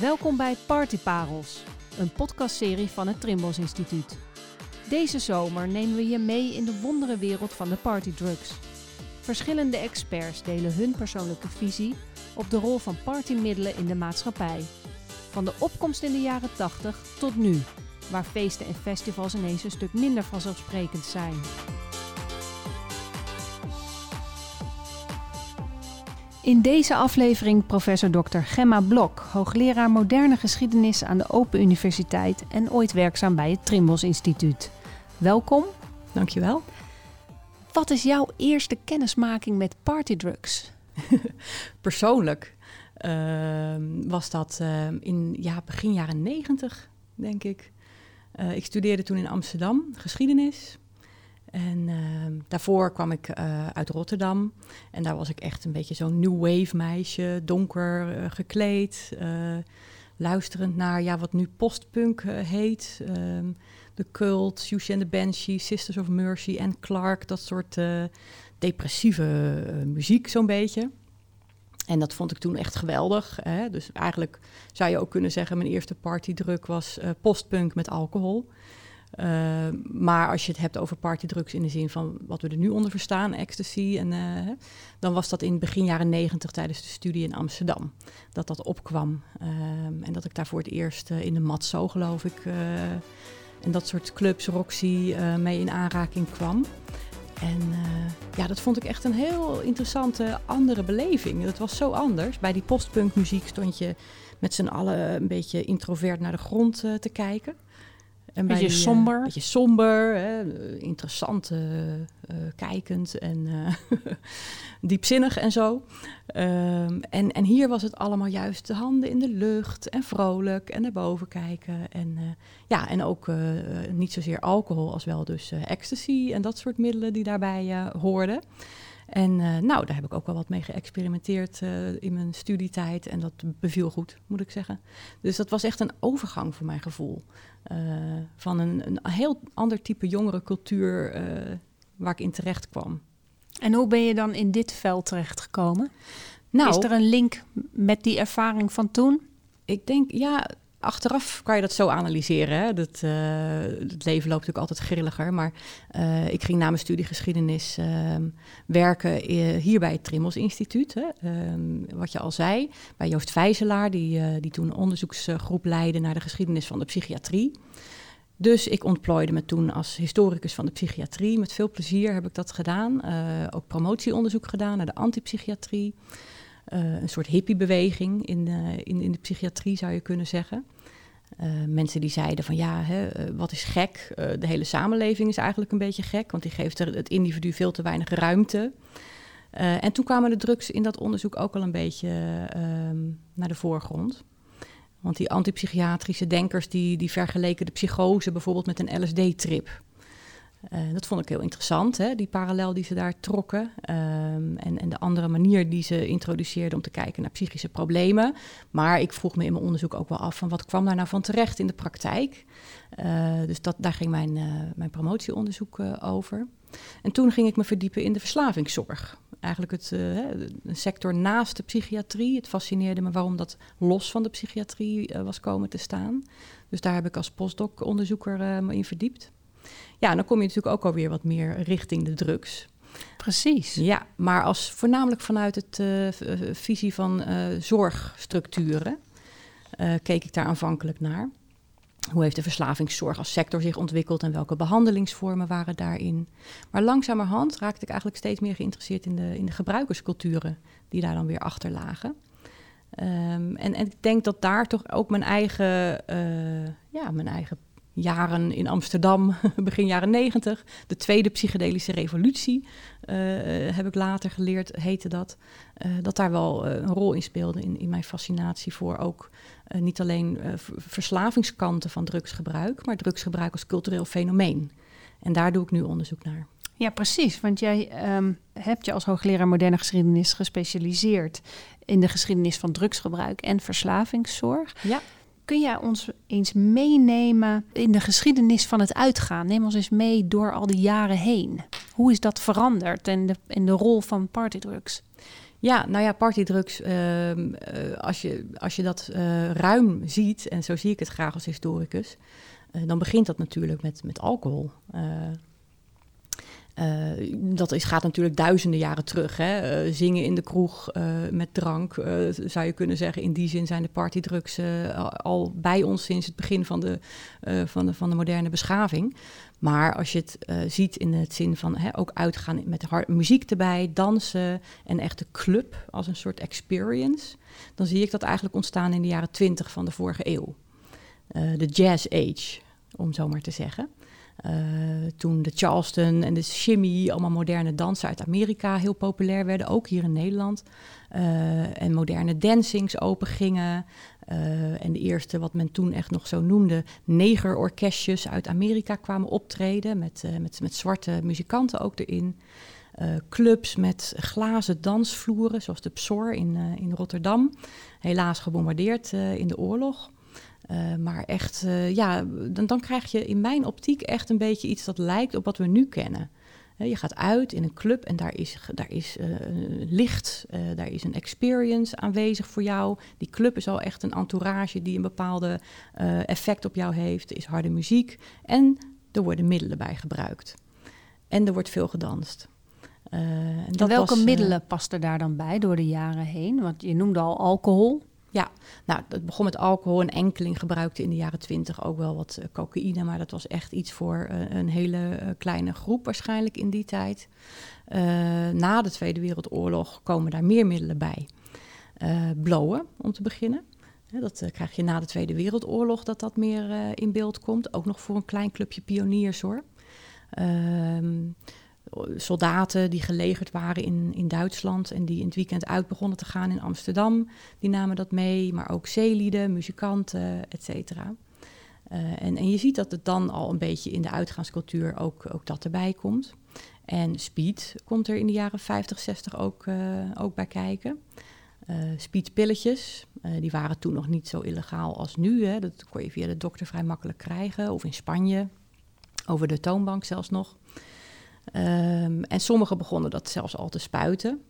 Welkom bij Partyparels, een podcastserie van het Trimbos Instituut. Deze zomer nemen we je mee in de wondere wereld van de partydrugs. Verschillende experts delen hun persoonlijke visie op de rol van partymiddelen in de maatschappij. Van de opkomst in de jaren 80 tot nu, waar feesten en festivals ineens een stuk minder vanzelfsprekend zijn. In deze aflevering professor Dr. Gemma Blok, hoogleraar moderne geschiedenis aan de Open Universiteit en ooit werkzaam bij het Trimbos Instituut. Welkom. Dankjewel. Wat is jouw eerste kennismaking met partydrugs? Persoonlijk uh, was dat uh, in ja, begin jaren negentig, denk ik. Uh, ik studeerde toen in Amsterdam geschiedenis. En ehm, daarvoor kwam ik eh, uit Rotterdam. En daar was ik echt een beetje zo'n new wave meisje, donker eh, gekleed. Uh, luisterend naar ja, wat nu postpunk heet. Um, de Cult, Sushi and the Banshee, Sisters of Mercy en Clark. Dat soort depressieve muziek zo'n beetje. En dat vond ik toen echt geweldig. Hè? Dus eigenlijk zou je ook kunnen zeggen... mijn eerste partydruk was postpunk met alcohol. Uh, maar als je het hebt over partydrugs in de zin van wat we er nu onder verstaan, ecstasy, en, uh, dan was dat in begin jaren negentig tijdens de studie in Amsterdam. Dat dat opkwam. Uh, en dat ik daar voor het eerst in de Matzo, geloof ik, en dat soort clubs, Roxy, mee in aanraking kwam. En ja, dat vond ik echt een heel interessante andere beleving. Dat was zo anders. Bij die postpunkmuziek stond je met z'n allen een beetje introvert naar de grond te kijken. Een beetje die, somber. Een beetje somber, hè, interessant, uh, uh, kijkend en uh, diepzinnig en zo. Um, en, en hier was het allemaal juist de handen in de lucht en vrolijk en naar boven kijken. En, ja, en ook niet zozeer alcohol als wel dus ecstasy en dat soort middelen die daarbij hoorden. En uh, nou, daar heb ik ook wel wat mee geëxperimenteerd uh, in mijn studietijd. En dat beviel goed, moet ik zeggen. Dus dat was echt een overgang voor mijn gevoel. Uh, van een, een, heel ander type jongere cultuur waar ik in terecht kwam. En hoe ben je dan in dit veld terechtgekomen? Nou, Is er een link met die ervaring van toen? Ik denk, ja, Achteraf kan je dat zo analyseren. Hè? Dat, uh, het leven loopt natuurlijk altijd grilliger. Maar uh, ik ging na mijn studie geschiedenis uh, werken hier bij het Trimmels Instituut. Hè? Ehm, wat je al zei, bij Joost Vijzelaar, die, eh, die toen onderzoeksgroep leidde naar de geschiedenis van de psychiatrie. Dus ik ontplooide me toen als historicus van de psychiatrie. Met veel plezier heb ik dat gedaan. ook promotieonderzoek gedaan naar de antipsychiatrie. Een soort hippiebeweging in de, in, in de psychiatrie, zou je kunnen zeggen. Uh, mensen die zeiden van ja, hè, wat is gek? de hele samenleving is eigenlijk een beetje gek, want die geeft het individu veel te weinig ruimte. en toen kwamen de drugs in dat onderzoek ook al een beetje ehm, naar de voorgrond. Want die antipsychiatrische denkers die, die vergeleken de psychose bijvoorbeeld met een LSD-trip. Uh, dat vond ik heel interessant, hè, die parallel die ze daar trokken. Um, en, en de andere manier die ze introduceerden om te kijken naar psychische problemen. Maar ik vroeg me in mijn onderzoek ook wel af van wat kwam daar nou van terecht in de praktijk. Uh, dus dat, daar ging mijn, uh, mijn promotieonderzoek over. En toen ging ik me verdiepen in de verslavingszorg. Eigenlijk het, een sector naast de psychiatrie. Het fascineerde me waarom dat los van de psychiatrie was komen te staan. Dus daar heb ik als postdoc-onderzoeker me in verdiept. Ja, dan kom je natuurlijk ook alweer wat meer richting de drugs. Precies. Ja, maar als voornamelijk vanuit het uh, visie van uh, zorgstructuren uh, keek ik daar aanvankelijk naar. Hoe heeft de verslavingszorg als sector zich ontwikkeld en welke behandelingsvormen waren daarin? Maar langzamerhand raakte ik eigenlijk steeds meer geïnteresseerd in de, in de gebruikersculturen die daar dan weer achter lagen. Um, en, en, ik denk dat daar toch ook mijn eigen, ja, mijn eigen jaren in Amsterdam, begin jaren negentig. De tweede psychedelische revolutie, uh, heb ik later geleerd, heette dat. Uh, dat daar wel uh, een rol in speelde in, in mijn fascinatie voor ook niet alleen verslavingskanten van drugsgebruik, maar drugsgebruik als cultureel fenomeen. En daar doe ik nu onderzoek naar. Ja, precies. Want jij um, hebt je als hoogleraar moderne geschiedenis gespecialiseerd in de geschiedenis van drugsgebruik en verslavingszorg. Ja. Kun jij ons eens meenemen in de geschiedenis van het uitgaan? Neem ons eens mee door al die jaren heen. Hoe is dat veranderd en de, en de rol van partydrugs? Ja, nou ja, partydrugs, ehm, eh, als, je, als je dat uh, ruim ziet, en zo zie ik het graag als historicus, uh, dan begint dat natuurlijk met, met alcohol. Dat is, gaat natuurlijk duizenden jaren terug. Hè? zingen in de kroeg met drank, zou je kunnen zeggen. In die zin zijn de partydrugs al bij ons sinds het begin van de, van de, van de moderne beschaving. Maar als je het ziet in het zin van hè, ook uitgaan met muziek erbij, dansen en echte club als een soort experience, dan zie ik dat eigenlijk ontstaan in de jaren twintig van de vorige eeuw. De jazz age, om zo maar te zeggen. Uh, toen de Charleston en de shimmy, allemaal moderne dansen uit Amerika, heel populair werden, ook hier in Nederland. Uh, en moderne dancings opengingen. Uh, en de eerste, wat men toen echt nog zo noemde, negerorkestjes uit Amerika kwamen optreden. Met, met, met zwarte muzikanten ook erin. Clubs met glazen dansvloeren, zoals de Psor in, in Rotterdam. Helaas gebombardeerd in de oorlog. Maar echt, ja, dan, dan krijg je in mijn optiek echt een beetje iets dat lijkt op wat we nu kennen. Je gaat uit in een club en daar is, daar is uh, licht, uh, daar is een experience aanwezig voor jou. Die club is al echt een entourage die een bepaalde uh, effect op jou heeft. Er is harde muziek en er worden middelen bij gebruikt. En er wordt veel gedanst. en welke was, middelen pasten daar dan bij door de jaren heen? Want je noemde al alcohol. Ja, nou, het begon met alcohol. Een enkeling gebruikte in de jaren twintig ook wel wat uh, cocaïne. Maar dat was echt iets voor uh, een hele uh, kleine groep waarschijnlijk in die tijd. na de Tweede Wereldoorlog komen daar meer middelen bij. blowen, om te beginnen. dat krijg je na de Tweede Wereldoorlog dat dat meer in beeld komt. Ook nog voor een klein clubje pioniers hoor. Ehm soldaten die gelegerd waren in, in Duitsland en die in het weekend uit begonnen te gaan in Amsterdam, die namen dat mee, maar ook zeelieden, muzikanten, et cetera. Uh, en, en je ziet dat het dan al een beetje in de uitgaanscultuur ook, ook dat erbij komt. En speed komt er in de jaren 50, 60 ook, uh, ook bij kijken. Uh, speedpilletjes, die waren toen nog niet zo illegaal als nu. Hè. Dat kon je via de dokter vrij makkelijk krijgen. Of in Spanje, over de toonbank zelfs nog. Um, en sommigen begonnen dat zelfs al te spuiten.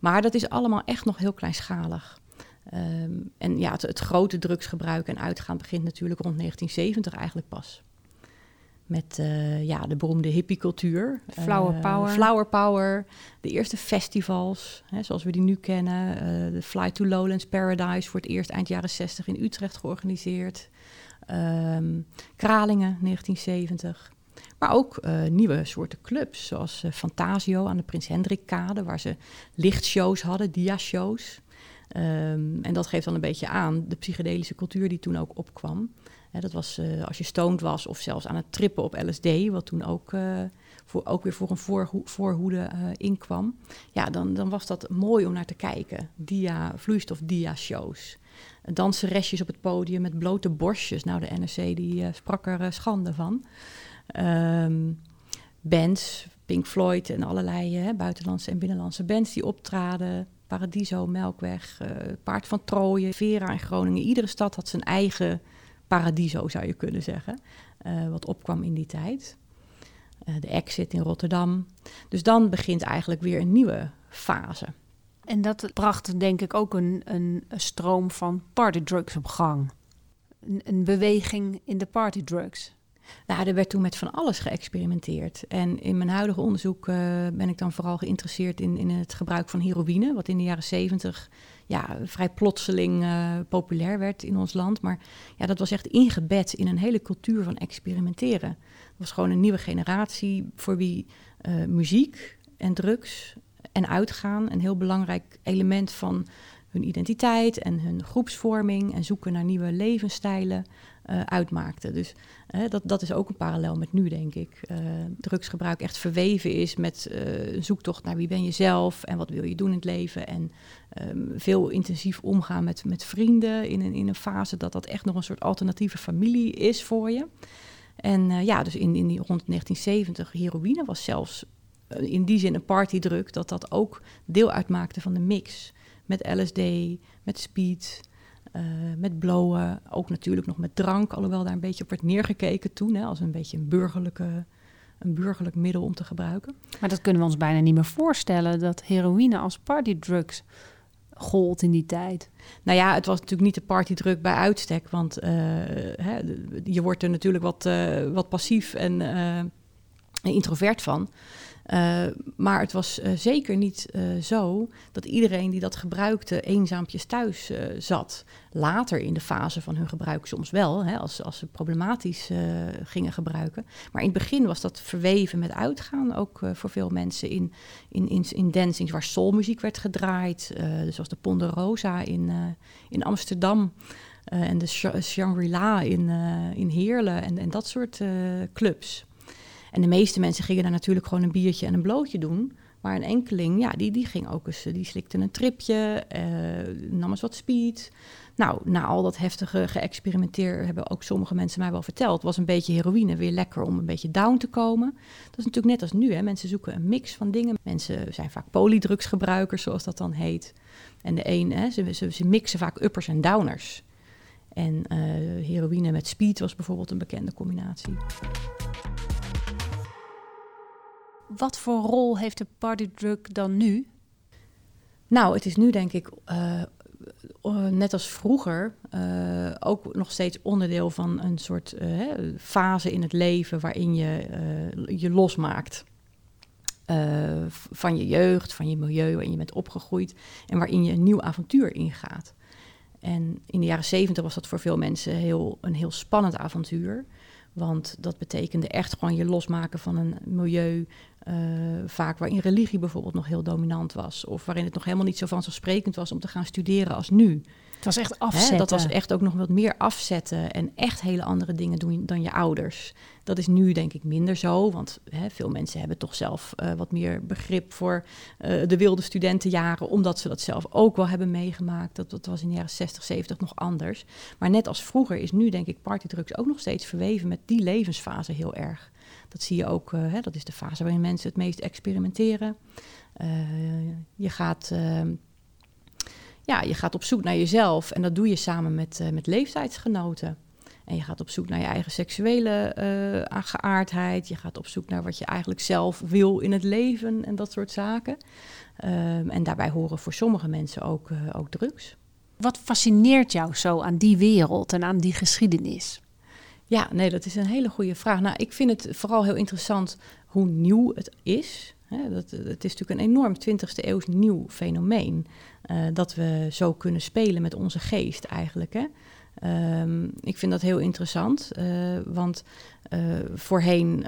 Maar dat is allemaal echt nog heel kleinschalig. Um, en ja, het, het, grote drugsgebruik en uitgaan begint natuurlijk rond 1970 eigenlijk pas. Met uh, ja, de beroemde hippiecultuur. Flower uh, Power. Flower Power. De eerste festivals, hè, zoals we die nu kennen. Uh, de Fly to Lowlands Paradise voor het eerst eind jaren 60 in Utrecht georganiseerd. Um, Kralingen 1970. Maar ook uh, nieuwe soorten clubs, zoals uh, Fantasio aan de Prins Hendrikkade, waar ze lichtshows hadden, dia-shows. Um, en dat geeft dan een beetje aan de psychedelische cultuur die toen ook opkwam. Dat was uh, als je stoned was of zelfs aan het trippen op LSD, wat toen ook, voor, ook weer voor een voorho voorhoede inkwam. Ja, dan, dan was dat mooi om naar te kijken. Dia, vloeistof dia-shows. Danseresjes op het podium met blote borstjes. Nou, de NRC die sprak er schande van. Um, bands, Pink Floyd en allerlei hè, buitenlandse en binnenlandse bands die optraden. Paradiso, Melkweg, uh, Paard van Troje, Vera in Groningen. Iedere stad had zijn eigen Paradiso, zou je kunnen zeggen. Uh, wat opkwam in die tijd. Uh, de Exit in Rotterdam. Dus dan begint eigenlijk weer een nieuwe fase. En dat bracht denk ik ook een, een, een stroom van partydrugs op gang. Een, een beweging in de partydrugs. Nou, er werd toen met van alles geëxperimenteerd. En in mijn huidige onderzoek uh, ben ik dan vooral geïnteresseerd in, in het gebruik van heroïne, wat in de jaren zeventig ja, vrij plotseling uh, populair werd in ons land. Maar ja, dat was echt ingebed in een hele cultuur van experimenteren. Het was gewoon een nieuwe generatie voor wie uh, muziek en drugs en uitgaan een heel belangrijk element van hun identiteit en hun groepsvorming en zoeken naar nieuwe levensstijlen uh, uitmaakte. Dus dat, dat is ook een parallel met nu, denk ik. Uh, drugsgebruik echt verweven is met een zoektocht naar wie ben je zelf en wat wil je doen in het leven. En um, veel intensief omgaan met, met vrienden in een, in een fase dat dat echt nog een soort alternatieve familie is voor je. En ja, dus in, in die, rond 1970, heroïne was zelfs in die zin een partydruk, dat dat ook deel uitmaakte van de mix. Met LSD, met speed, uh, met blowen, ook natuurlijk nog met drank, alhoewel daar een beetje op werd neergekeken toen, hè, als een beetje een burgerlijke een burgerlijk middel om te gebruiken. Maar dat kunnen we ons bijna niet meer voorstellen, dat heroïne als partydrugs gold in die tijd. Nou ja, het was natuurlijk niet de partydruk bij uitstek, want uh, hè, je wordt er natuurlijk wat, uh, wat passief en uh, introvert van. Uh, maar het was uh, zeker niet uh, zo dat iedereen die dat gebruikte eenzaampjes thuis zat. Later in de fase van hun gebruik soms wel, hè, als, als ze problematisch gingen gebruiken. Maar in het begin was dat verweven met uitgaan, ook voor veel mensen in, in, in, in dancings waar soulmuziek werd gedraaid. dus zoals de Ponderosa in, in Amsterdam. en de Shangri-La in, in Heerlen en, en dat soort clubs. En de meeste mensen gingen daar natuurlijk gewoon een biertje en een blootje doen. Maar een enkeling, ja, die, die ging ook eens, die slikte een tripje, uh, nam eens wat speed. Nou, na al dat heftige geëxperimenteer hebben ook sommige mensen mij wel verteld. Was een beetje heroïne weer lekker om een beetje down te komen. Dat is natuurlijk net als nu, hè. Mensen zoeken een mix van dingen. Mensen zijn vaak polydrugsgebruikers, zoals dat dan heet. En de een, hè, ze, ze, ze mixen vaak uppers en downers. En uh, heroïne met speed was bijvoorbeeld een bekende combinatie. Wat voor rol heeft de partydrug dan nu? Nou, het is nu denk ik, uh, net als vroeger, uh, ook nog steeds onderdeel van een soort fase in het leven waarin je je losmaakt. van je jeugd, van je milieu waarin je bent opgegroeid en waarin je een nieuw avontuur ingaat. En in de jaren zeventig was dat voor veel mensen heel, een heel spannend avontuur. Want dat betekende echt gewoon je losmaken van een milieu uh, vaak waarin religie bijvoorbeeld nog heel dominant was. Of waarin het nog helemaal niet zo vanzelfsprekend was om te gaan studeren als nu. Het was echt afzetten. Hè, dat was echt ook nog wat meer afzetten en echt hele andere dingen doen dan je ouders. Dat is nu denk ik minder zo, want hè, veel mensen hebben toch zelf uh, wat meer begrip voor uh, de wilde studentenjaren, omdat ze dat zelf ook wel hebben meegemaakt. Dat, dat was in de jaren 60, 70 nog anders. Maar net als vroeger is nu denk ik partydrugs ook nog steeds verweven met die levensfase heel erg. Dat zie je ook, uh, hè, dat is de fase waarin mensen het meest experimenteren. Je gaat ehm, ja, je gaat op zoek naar jezelf en dat doe je samen met, uh, met leeftijdsgenoten. En je gaat op zoek naar je eigen seksuele uh, geaardheid. Je gaat op zoek naar wat je eigenlijk zelf wil in het leven en dat soort zaken. Um, en daarbij horen voor sommige mensen ook, uh, ook drugs. Wat fascineert jou zo aan die wereld en aan die geschiedenis? Ja, nee, dat is een hele goede vraag. Nou, ik vind het vooral heel interessant hoe nieuw het is. Dat, het is natuurlijk een enorm 20e eeuws nieuw fenomeen. Uh, dat we zo kunnen spelen met onze geest eigenlijk. Hè? Um, ik vind dat heel interessant, uh, want voorheen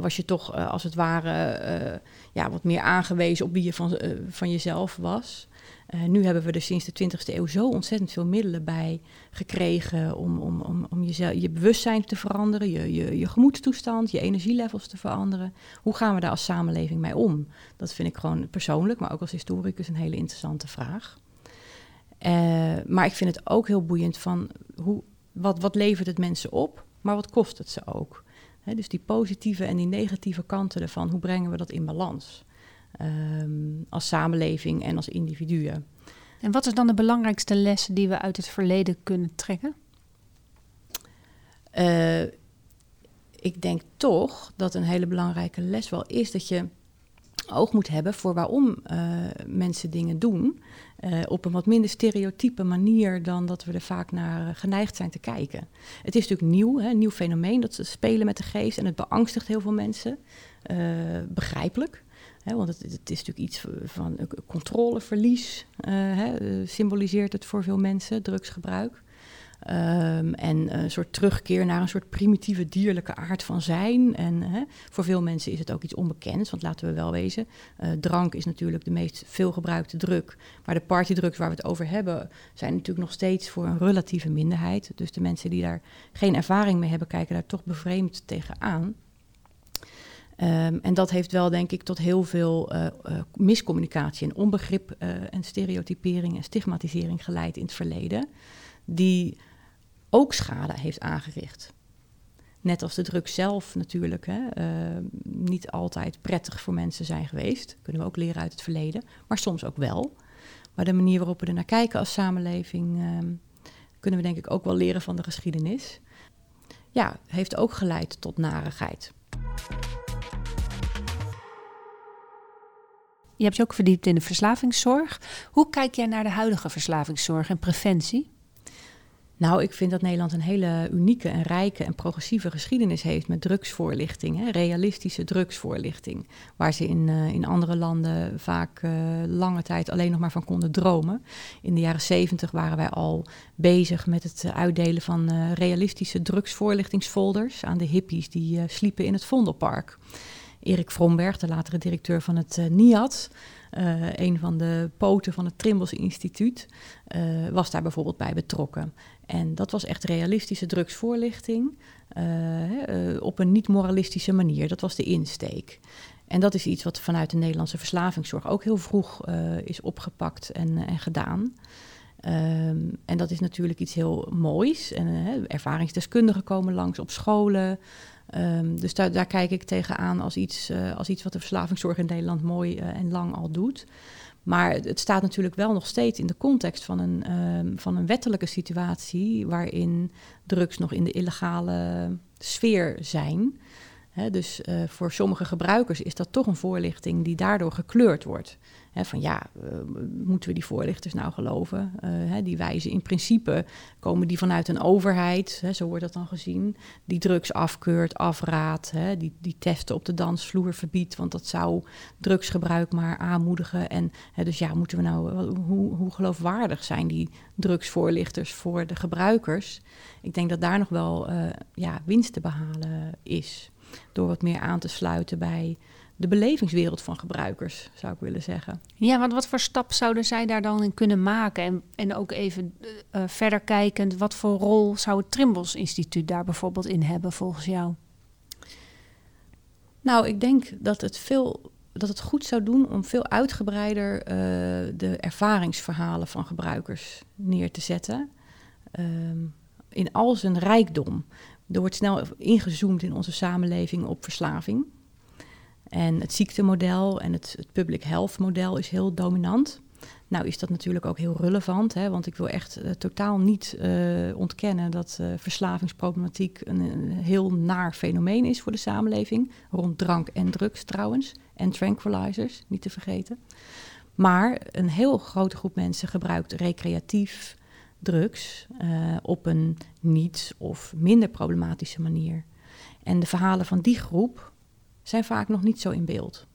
was je toch als het ware ja, wat meer aangewezen op wie je van, van jezelf was. Uh, nu hebben we er sinds de 20e eeuw zo ontzettend veel middelen bij gekregen om, om, om, om jezelf, je bewustzijn te veranderen, je, je, je gemoedstoestand, je energielevels te veranderen. Hoe gaan we daar als samenleving mee om? Dat vind ik gewoon persoonlijk, maar ook als historicus een hele interessante vraag. Uh, maar ik vind het ook heel boeiend van hoe, wat, wat levert het mensen op, maar wat kost het ze ook? Dus die positieve en die negatieve kanten ervan, hoe brengen we dat in balans? Um, als samenleving en als individuen. En wat is dan de belangrijkste les die we uit het verleden kunnen trekken? Uh, ik denk toch dat een hele belangrijke les wel is dat je oog moet hebben voor waarom uh, mensen dingen doen. Uh, op een wat minder stereotype manier dan dat we er vaak naar geneigd zijn te kijken. Het is natuurlijk nieuw, hè, een nieuw fenomeen, dat ze spelen met de geest en het beangstigt heel veel mensen. Uh, begrijpelijk want het, het, is natuurlijk iets van controleverlies, uh, hè, symboliseert het voor veel mensen, drugsgebruik. Um, en een soort terugkeer naar een soort primitieve dierlijke aard van zijn. En voor veel mensen is het ook iets onbekends, want laten we wel wezen, uh, drank is natuurlijk de meest veelgebruikte druk. Maar de partydrugs waar we het over hebben, zijn natuurlijk nog steeds voor een relatieve minderheid. Dus de mensen die daar geen ervaring mee hebben, kijken daar toch bevreemd tegenaan. Um, en dat heeft wel, denk ik, tot heel veel uh, uh, miscommunicatie en onbegrip uh, en stereotypering en stigmatisering geleid in het verleden, die ook schade heeft aangericht. Net als de druk zelf natuurlijk hè, ehm, niet altijd prettig voor mensen zijn geweest. Kunnen we ook leren uit het verleden, maar soms ook wel. Maar de manier waarop we er naar kijken als samenleving, ehm, kunnen we denk ik ook wel leren van de geschiedenis. Ja, heeft ook geleid tot narigheid. Je hebt je ook verdiept in de verslavingszorg. Hoe kijk jij naar de huidige verslavingszorg en preventie? Nou, ik vind dat Nederland een hele unieke en rijke en progressieve geschiedenis heeft met drugsvoorlichting, hè, realistische drugsvoorlichting, waar ze in, uh, in andere landen vaak uh, lange tijd alleen nog maar van konden dromen. In de jaren zeventig waren wij al bezig met het uitdelen van uh, realistische drugsvoorlichtingsfolders aan de hippies die sliepen in het Vondelpark. Erik Vromberg, de latere directeur van het NIAD, uh, een van de poten van het Trimbos Instituut, uh, was daar bijvoorbeeld bij betrokken. En dat was echt realistische drugsvoorlichting op een niet-moralistische manier. Dat was de insteek. En dat is iets wat vanuit de Nederlandse verslavingszorg ook heel vroeg is opgepakt en, en gedaan. Um, en dat is natuurlijk iets heel moois. En ervaringsdeskundigen komen langs op scholen. Um, dus daar, kijk ik tegenaan als iets, uh, als iets wat de verslavingszorg in Nederland mooi uh, en lang al doet. Maar het staat natuurlijk wel nog steeds in de context van een, um, van een wettelijke situatie waarin drugs nog in de illegale sfeer zijn. Dus uh, voor sommige gebruikers is dat toch een voorlichting die daardoor gekleurd wordt van ja, uh, moeten we die voorlichters nou geloven? Uh, die wijzen in principe, komen die vanuit een overheid, zo wordt dat dan gezien, die drugs afkeurt, afraadt, die, die testen op de dansvloer verbiedt, want dat zou drugsgebruik maar aanmoedigen. En dus ja, moeten we nou, hoe, hoe geloofwaardig zijn die drugsvoorlichters voor de gebruikers? Ik denk dat daar nog wel ja, winst te behalen is, door wat meer aan te sluiten bij de belevingswereld van gebruikers, zou ik willen zeggen. Ja, want wat voor stap zouden zij daar dan in kunnen maken? En, en ook even uh, verder kijkend, wat voor rol zou het Trimbos Instituut daar bijvoorbeeld in hebben volgens jou? Nou, ik denk dat het, veel, dat het goed zou doen om veel uitgebreider uh, de ervaringsverhalen van gebruikers neer te zetten. Um, in al zijn rijkdom. Er wordt snel ingezoomd in onze samenleving op verslaving. En het ziektemodel en het, het public health model is heel dominant. Nou is dat natuurlijk ook heel relevant, hè, want ik wil echt uh, totaal niet uh, ontkennen dat uh, verslavingsproblematiek een, heel naar fenomeen is voor de samenleving. Rond drank en drugs trouwens, en tranquilizers, niet te vergeten. Maar een heel grote groep mensen gebruikt recreatief drugs op een niet of minder problematische manier. En de verhalen van die groep, zijn vaak nog niet zo in beeld.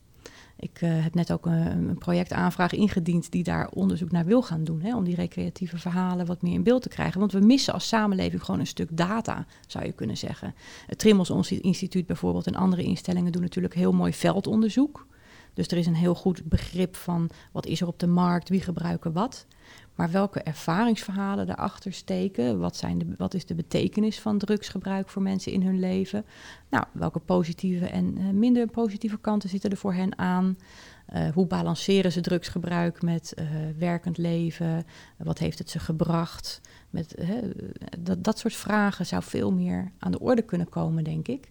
Ik uh, heb net ook een, een, projectaanvraag ingediend die daar onderzoek naar wil gaan doen. Hè, om die recreatieve verhalen wat meer in beeld te krijgen. Want we missen als samenleving gewoon een stuk data, zou je kunnen zeggen. Het Trimmels Instituut bijvoorbeeld en andere instellingen doen natuurlijk heel mooi veldonderzoek. Dus er is een heel goed begrip van wat is er op de markt, wie gebruiken wat. Maar welke ervaringsverhalen daarachter steken? Wat, zijn de, wat is de betekenis van drugsgebruik voor mensen in hun leven? Nou, welke positieve en uh, minder positieve kanten zitten er voor hen aan? Uh, hoe balanceren ze drugsgebruik met uh, werkend leven? wat heeft het ze gebracht? Met, dat, dat soort vragen zou veel meer aan de orde kunnen komen, denk ik.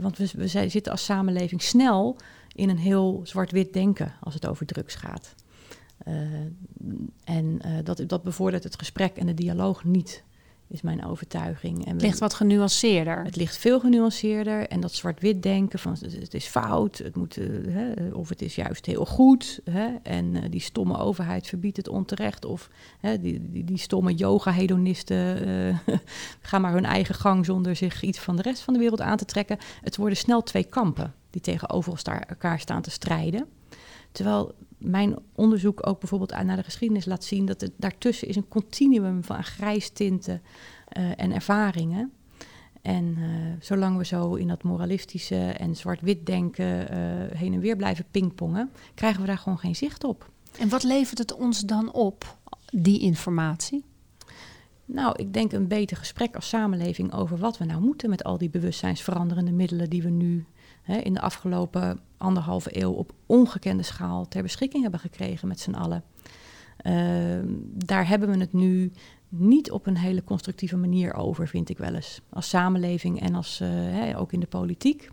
want we, we zitten als samenleving snel in een heel zwart-wit denken als het over drugs gaat. Uh, en uh, dat, dat bevordert het gesprek en de dialoog niet, is mijn overtuiging. En het ligt wat genuanceerder. Het ligt veel genuanceerder. En dat zwart-wit denken van het is fout, het moet, uh, hè, of het is juist heel goed. Hè, en die stomme overheid verbiedt het onterecht. Of hè, die, die, die, stomme yoga-hedonisten gaan maar hun eigen gang zonder zich iets van de rest van de wereld aan te trekken. Het worden snel twee kampen die tegenover elkaar staan te strijden. Terwijl mijn onderzoek ook bijvoorbeeld naar de geschiedenis laat zien dat het daartussen is een continuum van grijstinten uh, en ervaringen. En uh, zolang we zo in dat moralistische en zwart-wit denken uh, heen en weer blijven pingpongen, krijgen we daar gewoon geen zicht op. En wat levert het ons dan op, die informatie? Nou, ik denk een beter gesprek als samenleving over wat we nou moeten met al die bewustzijnsveranderende middelen die we nu hè, in de afgelopen anderhalve eeuw op ongekende schaal ter beschikking hebben gekregen met z'n allen. Uh, daar hebben we het nu niet op een hele constructieve manier over, vind ik wel eens. Als samenleving en als, uh, hè, ook in de politiek.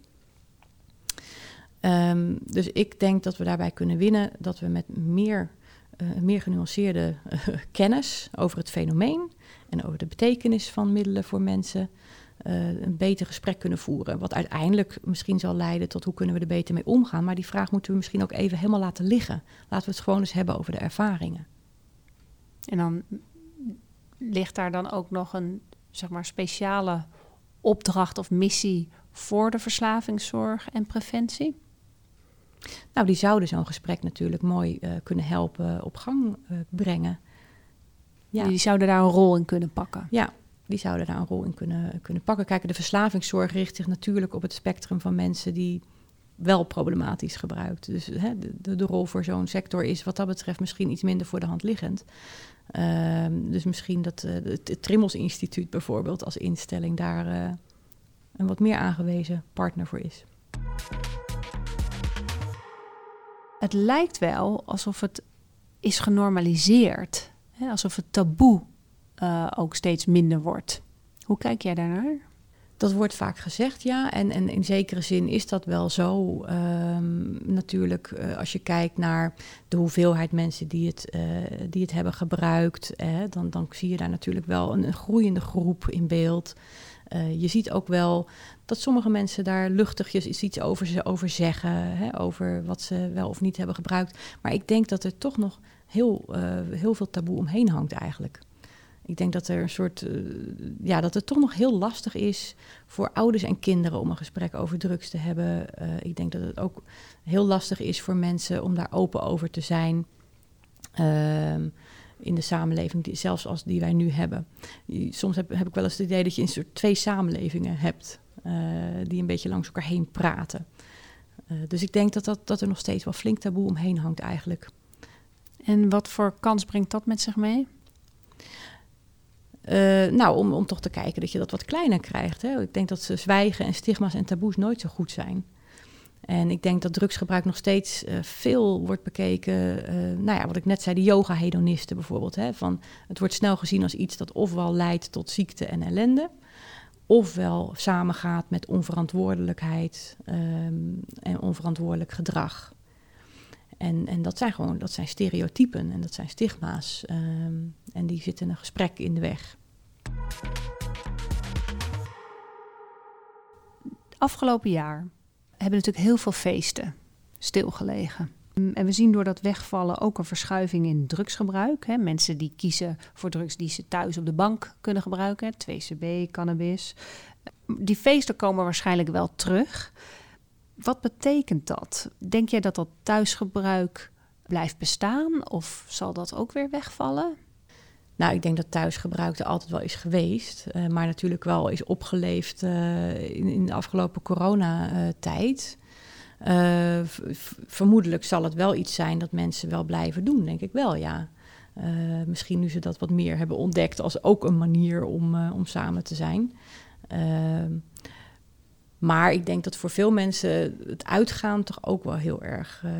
Um, dus ik denk dat we daarbij kunnen winnen dat we met meer, uh, meer genuanceerde kennis over het fenomeen en over de betekenis van middelen voor mensen een beter gesprek kunnen voeren. Wat uiteindelijk misschien zal leiden tot hoe kunnen we er beter mee omgaan. Maar die vraag moeten we misschien ook even helemaal laten liggen. Laten we het gewoon eens hebben over de ervaringen. En dan ligt daar dan ook nog een zeg maar, speciale opdracht of missie voor de verslavingszorg en preventie? Nou, die zouden zo'n gesprek natuurlijk mooi uh, kunnen helpen op gang uh, brengen. Ja. Die zouden daar een rol in kunnen pakken. Ja, die zouden daar een rol in kunnen, kunnen pakken. Kijk, de verslavingszorg richt zich natuurlijk op het spectrum van mensen die wel problematisch gebruikt. Dus hè, de, de, rol voor zo'n sector is wat dat betreft misschien iets minder voor de hand liggend. Ehm, dus misschien dat uh, het, Trimmels Instituut bijvoorbeeld als instelling daar uh, een wat meer aangewezen partner voor is. Het lijkt wel alsof het is genormaliseerd. Hè? Alsof het taboe uh, ook steeds minder wordt. Hoe kijk jij daarnaar? Dat wordt vaak gezegd, ja. En, en in zekere zin is dat wel zo. Um, natuurlijk, uh, als je kijkt naar de hoeveelheid mensen die het, uh, die het hebben gebruikt, dan, dan zie je daar natuurlijk wel een, groeiende groep in beeld. Je ziet ook wel dat sommige mensen daar luchtigjes iets over, over zeggen, hè, over wat ze wel of niet hebben gebruikt. Maar ik denk dat er toch nog heel, heel veel taboe omheen hangt eigenlijk. Ik denk dat er een soort, uh, ja, dat het toch nog heel lastig is voor ouders en kinderen om een gesprek over drugs te hebben. Uh, ik denk dat het ook heel lastig is voor mensen om daar open over te zijn. Uh, in de samenleving, die, zelfs als die wij nu hebben. Soms heb, heb ik wel eens het idee dat je een soort twee samenlevingen hebt, uh, die een beetje langs elkaar heen praten. dus ik denk dat, dat, dat er nog steeds wel flink taboe omheen hangt eigenlijk. En wat voor kans brengt dat met zich mee? Uh, nou, om, om toch te kijken dat je dat wat kleiner krijgt. Hè. Ik denk dat ze zwijgen en stigma's en taboes nooit zo goed zijn. En ik denk dat drugsgebruik nog steeds uh, veel wordt bekeken. Uh, nou ja, wat ik net zei, de yoga-hedonisten bijvoorbeeld. Hè, van, het wordt snel gezien als iets dat ofwel leidt tot ziekte en ellende, ofwel samengaat met onverantwoordelijkheid um, en onverantwoordelijk gedrag. En, en dat zijn gewoon dat zijn stereotypen en dat zijn stigma's. Um, en die zitten een gesprek in de weg. Afgelopen jaar hebben natuurlijk heel veel feesten stilgelegen. En we zien door dat wegvallen ook een verschuiving in drugsgebruik. Hè. Mensen die kiezen voor drugs die ze thuis op de bank kunnen gebruiken. 2CB, cannabis. Die feesten komen waarschijnlijk wel terug. Wat betekent dat? Denk jij dat dat thuisgebruik blijft bestaan of zal dat ook weer wegvallen? Nou, ik denk dat thuisgebruik er altijd wel is geweest, uh, maar natuurlijk wel is opgeleefd uh, in, de afgelopen coronatijd. Uh, vermoedelijk zal het wel iets zijn dat mensen wel blijven doen, denk ik wel, ja. misschien nu ze dat wat meer hebben ontdekt als ook een manier om, om samen te zijn. Ehm, maar ik denk dat voor veel mensen het uitgaan toch ook wel heel erg uh,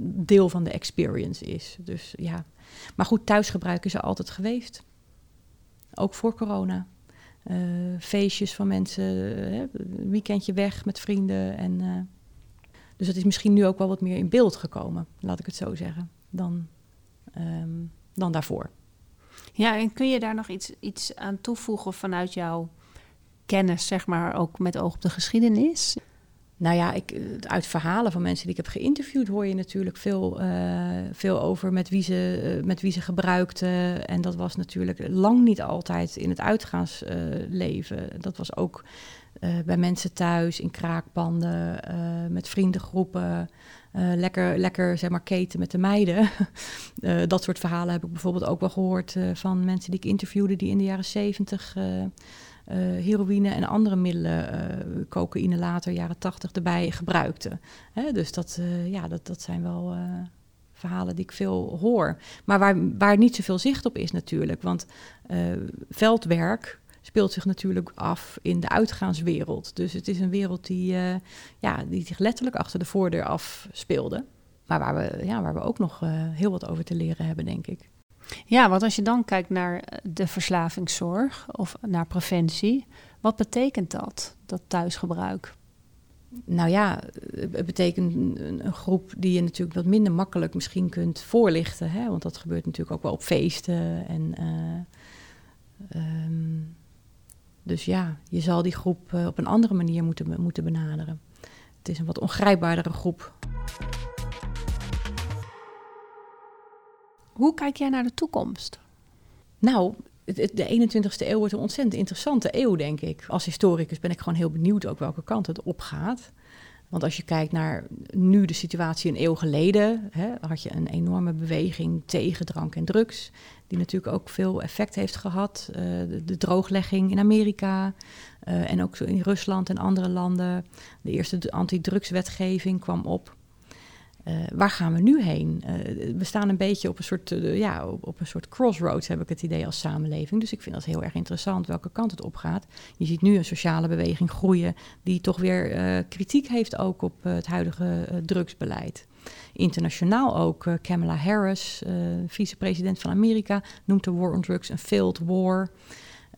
deel van de experience is. Dus ja. Maar goed, thuisgebruik is er altijd geweest. Ook voor corona. Uh, feestjes van mensen, uh, een weekendje weg met vrienden. En, dus het is misschien nu ook wel wat meer in beeld gekomen, laat ik het zo zeggen, dan, um, dan daarvoor. Ja, en kun je daar nog iets, iets aan toevoegen vanuit jouw kennis, zeg maar, ook met oog op de geschiedenis? Nou ja, ik, uit verhalen van mensen die ik heb geïnterviewd hoor je natuurlijk veel, uh, veel over met wie, ze, uh, met wie ze gebruikten. En dat was natuurlijk lang niet altijd in het uitgaansleven. Dat was ook bij mensen thuis, in kraakpanden, met vriendengroepen. lekker, lekker, zeg maar, keten met de meiden. dat soort verhalen heb ik bijvoorbeeld ook wel gehoord van mensen die ik interviewde... die in de jaren zeventig uh, heroïne en andere middelen, uh, cocaïne later, jaren tachtig, erbij gebruikten. Hè? Dus dat, uh, ja, dat, dat zijn wel verhalen die ik veel hoor. Maar waar, waar niet zoveel zicht op is natuurlijk. Want veldwerk speelt zich natuurlijk af in de uitgaanswereld. Dus het is een wereld die, ja, die zich letterlijk achter de voordeur afspeelde. Maar waar we, ja, waar we ook nog heel wat over te leren hebben, denk ik. Ja, want als je dan kijkt naar eh, de verslavingszorg of naar preventie, wat betekent dat, dat thuisgebruik? Nou ja, het betekent een, groep die je natuurlijk wat minder makkelijk misschien kunt voorlichten. Hè? Want dat gebeurt natuurlijk ook wel op feesten. En, uh, um, Dus ja, je zal die groep eh, op een andere manier moeten, moeten benaderen. Het is een wat ongrijpbaardere groep. Hoe kijk jij naar de toekomst? Nou, de 21ste eeuw wordt een ontzettend interessante eeuw, denk ik. Als historicus ben ik gewoon heel benieuwd ook welke kant het opgaat. Want als je kijkt naar nu de situatie een eeuw geleden, hè, had je een enorme beweging tegen drank en drugs, die natuurlijk ook veel effect heeft gehad. Uh, de, drooglegging in Amerika uh, en ook in Rusland en andere landen. De eerste antidrugswetgeving kwam op. Uh, waar gaan we nu heen? Uh, we staan een beetje op een soort, uh, ja, op, een soort crossroads, heb ik het idee, als samenleving. Dus ik vind dat heel erg interessant welke kant het op gaat. Je ziet nu een sociale beweging groeien die toch weer kritiek heeft ook op het huidige drugsbeleid. Internationaal ook. Kamala Harris, vicepresident van Amerika, noemt de war on drugs een failed war.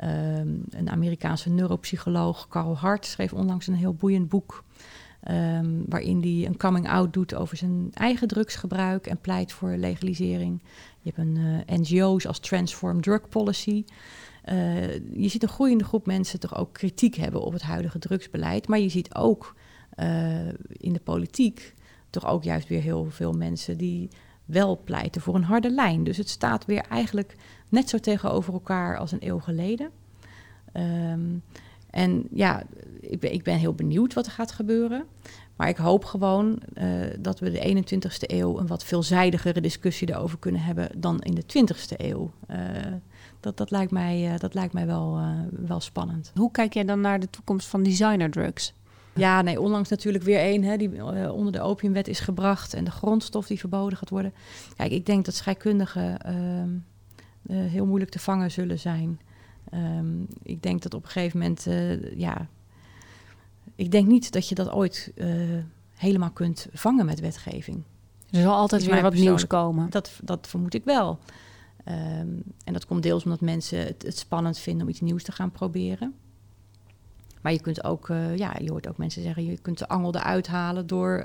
Um, een Amerikaanse neuropsycholoog, Carl Hart, schreef onlangs een heel boeiend boek Um, waarin hij een coming out doet over zijn eigen drugsgebruik en pleit voor legalisering. Je hebt een eh, NGO's als Transform Drug Policy. Uh, je ziet een groeiende groep mensen toch ook kritiek hebben op het huidige drugsbeleid. Maar je ziet ook uh, in de politiek toch ook juist weer heel veel mensen die wel pleiten voor een harde lijn. Dus het staat weer eigenlijk net zo tegenover elkaar als een eeuw geleden. Um, en ja, ik ben, ik ben heel benieuwd wat er gaat gebeuren. Maar ik hoop gewoon uh, dat we de 21ste eeuw een wat veelzijdigere discussie daarover kunnen hebben dan in de 20ste eeuw. Uh, dat, dat lijkt mij, uh, dat lijkt mij wel, wel spannend. Hoe kijk jij dan naar de toekomst van designerdrugs? Ja, nee, onlangs natuurlijk weer één die onder de opiumwet is gebracht en de grondstof die verboden gaat worden. Kijk, ik denk dat scheikundigen ehm, heel moeilijk te vangen zullen zijn. Um, ik denk dat op een gegeven moment, uh, ja, ik denk niet dat je dat ooit uh, helemaal kunt vangen met wetgeving. Er zal altijd weer wat nieuws komen. Dat, dat vermoed ik wel. Um, en dat komt deels omdat mensen het, het, spannend vinden om iets nieuws te gaan proberen. Maar je kunt ook, uh, ja, je hoort ook mensen zeggen, je kunt de angel eruit halen door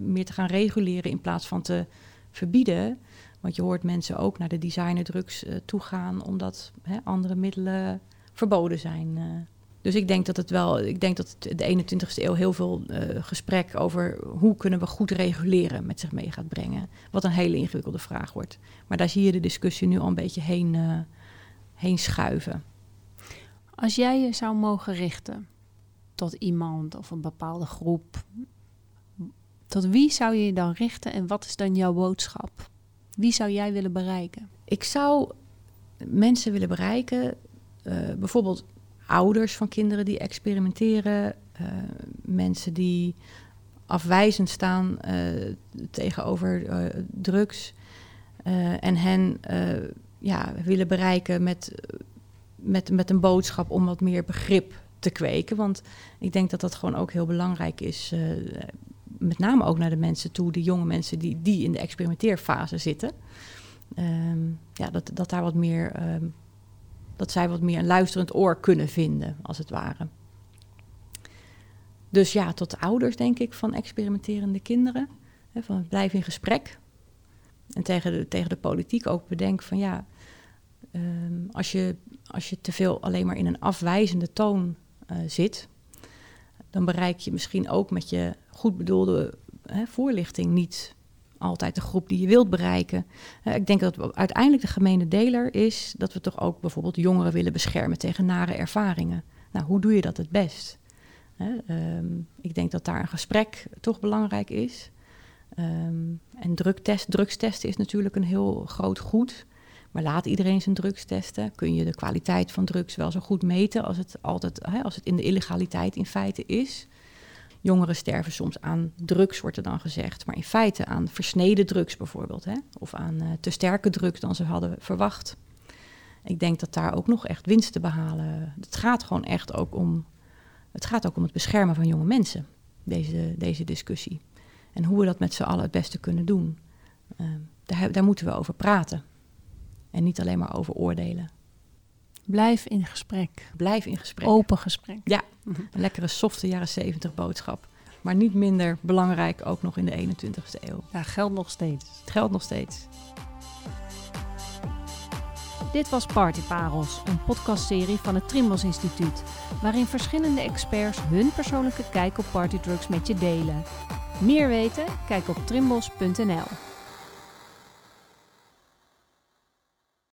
meer te gaan reguleren in plaats van te verbieden. Want je hoort mensen ook naar de designerdrugs uh, toe gaan, omdat hè, andere middelen verboden zijn. Uh. Dus ik denk dat het wel, ik denk dat de 21ste eeuw heel veel uh, gesprek over hoe kunnen we goed reguleren met zich mee gaat brengen. Wat een hele ingewikkelde vraag wordt. Maar daar zie je de discussie nu al een beetje heen, heen schuiven. Als jij je zou mogen richten tot iemand of een bepaalde groep, tot wie zou je je dan richten en wat is dan jouw boodschap? Wie zou jij willen bereiken? Ik zou mensen willen bereiken, uh, bijvoorbeeld ouders van kinderen die experimenteren, uh, mensen die afwijzend staan uh, tegenover drugs en hen ja, willen bereiken met, met, met een boodschap om wat meer begrip te kweken. Want ik denk dat dat gewoon ook heel belangrijk is met name ook naar de mensen toe, de jonge mensen die, die in de experimenteerfase zitten. Um, ja, dat, dat daar wat meer, um, dat zij wat meer een luisterend oor kunnen vinden, als het ware. Dus ja, tot de ouders, denk ik, van experimenterende kinderen. Hè, van blijf in gesprek. En tegen de, tegen de politiek ook bedenk van ja, um, als, je, als je te veel alleen maar in een afwijzende toon uh, zit, dan bereik je misschien ook met je goed bedoelde hè, voorlichting niet altijd de groep die je wilt bereiken. Uh, ik denk dat uiteindelijk de gemene deler is dat we toch ook bijvoorbeeld jongeren willen beschermen tegen nare ervaringen. Nou, hoe doe je dat het best? Um, ik denk dat daar een gesprek toch belangrijk is. Um, en drugtest, drugstesten is natuurlijk een heel groot goed. Maar laat iedereen zijn drugs testen. Kun je de kwaliteit van drugs wel zo goed meten als het, altijd, hè, als het in de illegaliteit in feite is? Jongeren sterven soms aan drugs, wordt er dan gezegd. Maar in feite aan versneden drugs bijvoorbeeld. Hè? Of aan uh, te sterke drugs dan ze hadden verwacht. Ik denk dat daar ook nog echt winst te behalen. Het gaat gewoon echt ook om. Het gaat ook om het beschermen van jonge mensen. Deze, deze discussie. En hoe we dat met z'n allen het beste kunnen doen. Uh, daar, daar moeten we over praten. En niet alleen maar over oordelen. Blijf in gesprek. Blijf in gesprek. Open gesprek. Ja, een lekkere softe jaren 70 boodschap. Maar niet minder belangrijk ook nog in de 21ste eeuw. Ja, geldt nog steeds. Het geldt nog steeds. Dit was Partyparels, een podcastserie van het Trimbos Instituut, waarin verschillende experts hun persoonlijke kijk op partydrugs met je delen. Meer weten? Kijk op trimbos.nl.